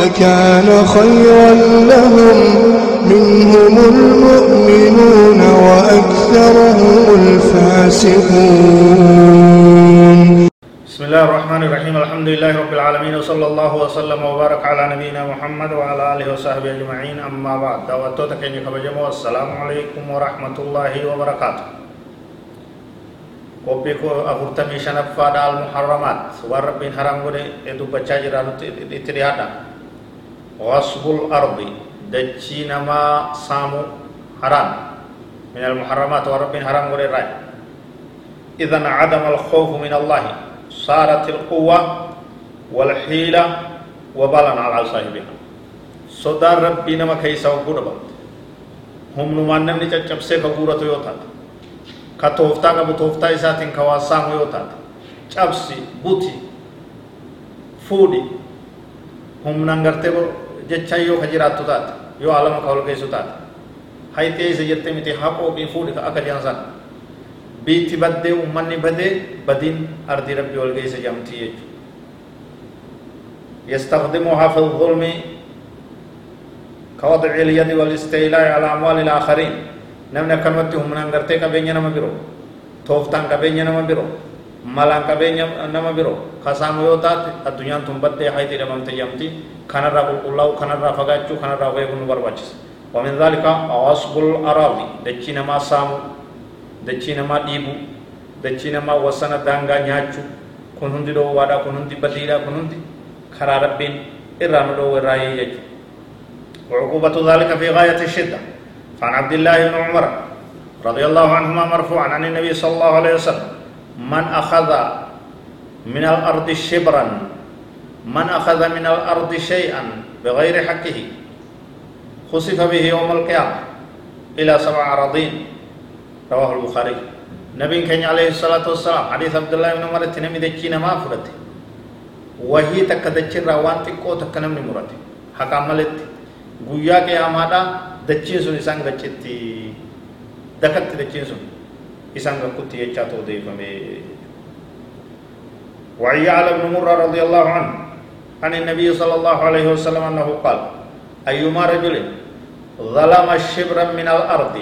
لكان خيرا لهم. منهم المؤمنون وأكثرهم الفاسقون. بسم الله الرحمن الرحيم. الحمد لله رب العالمين وصلى الله وسلم وبارك على نبينا محمد وعلى آله وصحبه أجمعين. أما بعد دعوتك إني كبجمو السلام عليكم ورحمة الله وبركاته. Qophii afurtamii shanaffaadha almuharramaat waan rabbiin haram godhe dubbachaa jira nutti itti dhiyaadha غصب الأرض دجينا ما سامو حرام. من المحرمات ورب حرام غير رأي. إذا عدم الخوف من الله. صارت القوة والحيلة وبالا على صاحبها. صدار ربي نما كيسا وقود هم نمان نمني چچبسه كبورة يوتات. كتوفتا كبو توفتا إساتين كواسام يوتات. چبسي بوتي فودي. هم ننگرته jecha yoo ka jiraattu taate yoo alama ka holgeessu taate haytee isa jette miti haqoo fi fuudhi ka akka jiran san biitti baddee ummanni badee badiin ardii rabbii holgeessa jamtii jechuudha يستخدمها في الظلم كوضع اليد والاستيلاء على أموال الآخرين نمنا كنوت هم نغرتي كبينيا نما بيرو توفتان كبينيا نما بيرو مالان كبينيا نما بيرو خسام يوتات الدنيا تنبت حيث رممت يمتي kanarraa qulqullaa'u kanarraa fagaachuu kanarraa eeguun nu barbaachisa ومن ذلك غصب الأراضي دچي نما سامو دچي نما ديبو دچي نما وسنا دانغا نياچو كن هندي دو وادا كن هندي بديلا كن هندي خرا ربين إرانو دو وراي يجو وعقوبة ذلك في غاية الشدة فعن عبد الله بن عمر رضي الله عنهما مرفوعا عن النبي صلى الله عليه من أخذ من الأرض شبرا من أخذ من الأرض شيئا بغير حقه خسف به يوم القيامة إلى سبع أراضين رواه البخاري. نبي كان عليه الصلاة والسلام حديث عبد الله بن عمر تنمي دجينا ما فرت وهي تكدجر روان تكو تكنمني مرت حق عملت qiyaamaadha dachiin sun isaan gachitti dakatti dachiin sun isaan gakkutti jechaa ta'u deeffame وعن يعلى بن مرة رضي الله عنه عن النبي صلى الله عليه وسلم أنه قال أيما رجل ظلم شبرا من الأرض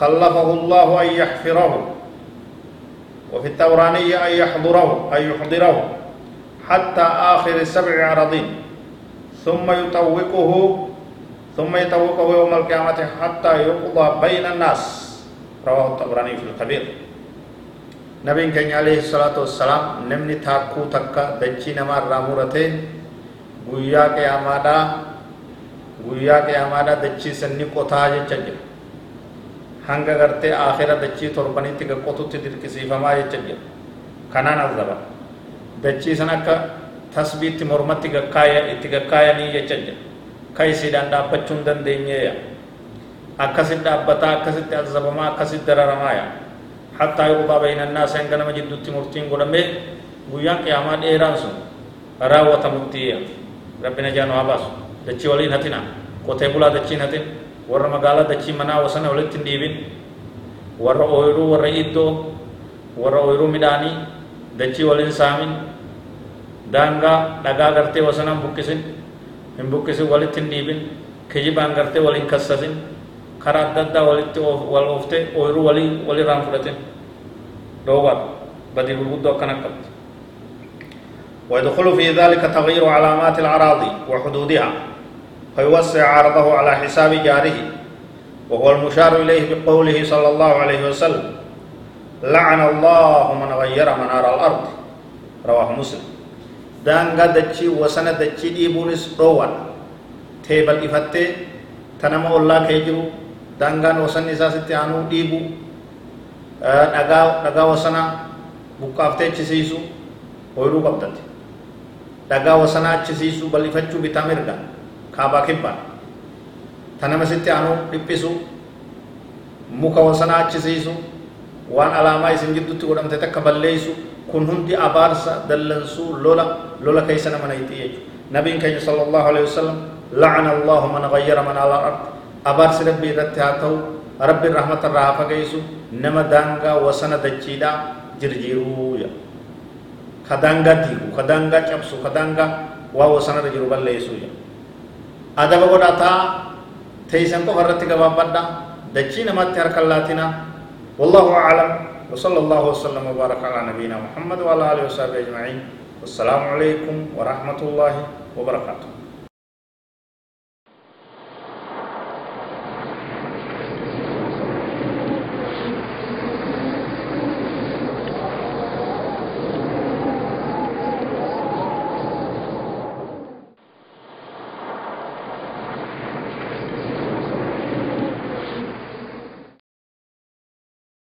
كلفه الله أن يحفره وفي التورانية أن يحضره أن يحضره حتى آخر سبع أراضين ثم يطوقه ثم يطوقه يوم القيامة حتى يقضى بين الناس. رواه الطبراني في الكبير nabiin keenya alayhi salaatu wassalaam namni taakkuu takka dachii namaa irraa murate guyyaa qiyaamaadhaa guyyaa qiyaamaadhaa dachii sanni qotaa jecha jira hanga gartee aakhira dachii torbanitti ga qotutti dirqisiifamaa jecha jira kanaan azaba dachii san akka tasbiitti mormatti gakkaaya itti gakkaayanii jecha jira ka isiidhaan dhaabbachuu hin dandeenyeeya akkasit dhaabbataa akkasitti azabamaa akkasit dararamaaya حتى يقضى بين الناس ان كان مجد تمرتين قدامه غيان قيامة ديران سن راوة متيا ربنا جانو عباس دچي ولين هتنا کوته بولا دچي هتن ور مغالا دچي منا وسنة ولت ديبين ور أويرو ور إيدو. ور أويرو ميداني دچي ولين سامين دانغا دغا غرتي وسنه بوكسين ان بوكسين ولت ديبين كجيبان غرتي ولين كسسين karaa adda addaa walitti wal ooftee ooyiruu walii walirraan fudhate dhoowwaadha badii gurguddoo akkana qabdi ويدخل في ذلك تغيير علامات الأراضي وحدودها فيوسع عرضه على حساب جاره وهو المشار إليه بقوله صلى الله عليه وسلم لعن الله من غير منار الأرض رواه مسلم دانغا دچي وسنة دچي ديبونس روان تيبل إفتة تنمو الله كيجرو daangaan wasanni isaa sitti aanuu dhiibu dhagaa dhagaa wasanaa buqqaaftee achisiisu ooyiruu qabdate dhagaa wasanaa achisiisu bal'ifachuu bitaa mirga kaabaa kibbaa tanama sitti anu dhiphisu muka wasanaa achisiisu waan alaamaa isin giddutti godhamte takka balleeysu kun hundi abaarsa dallansuu lola lola keeysa nama nayti jechu nabiin keenya sala allahu alehi wasalam lacana allahu man gayyara man ala ard abaarsi rabbii irratti haa ta'u rabbiin rahmata irraa haa fageysu nama daangaa wasana dachiidha jirjiiruu ka daangaa diigu ka daangaa cabsu ka daangaa waa wasanarra jiru balleeysuu jedha adaba godhataa teeysan qofa irratti gabaabbadha dachii namatti harkan laatina والله أعلم وصلى الله وسلم وبارك على نبينا محمد وعلى آله وصحبه أجمعين والسلام عليكم ورحمة الله وبركاته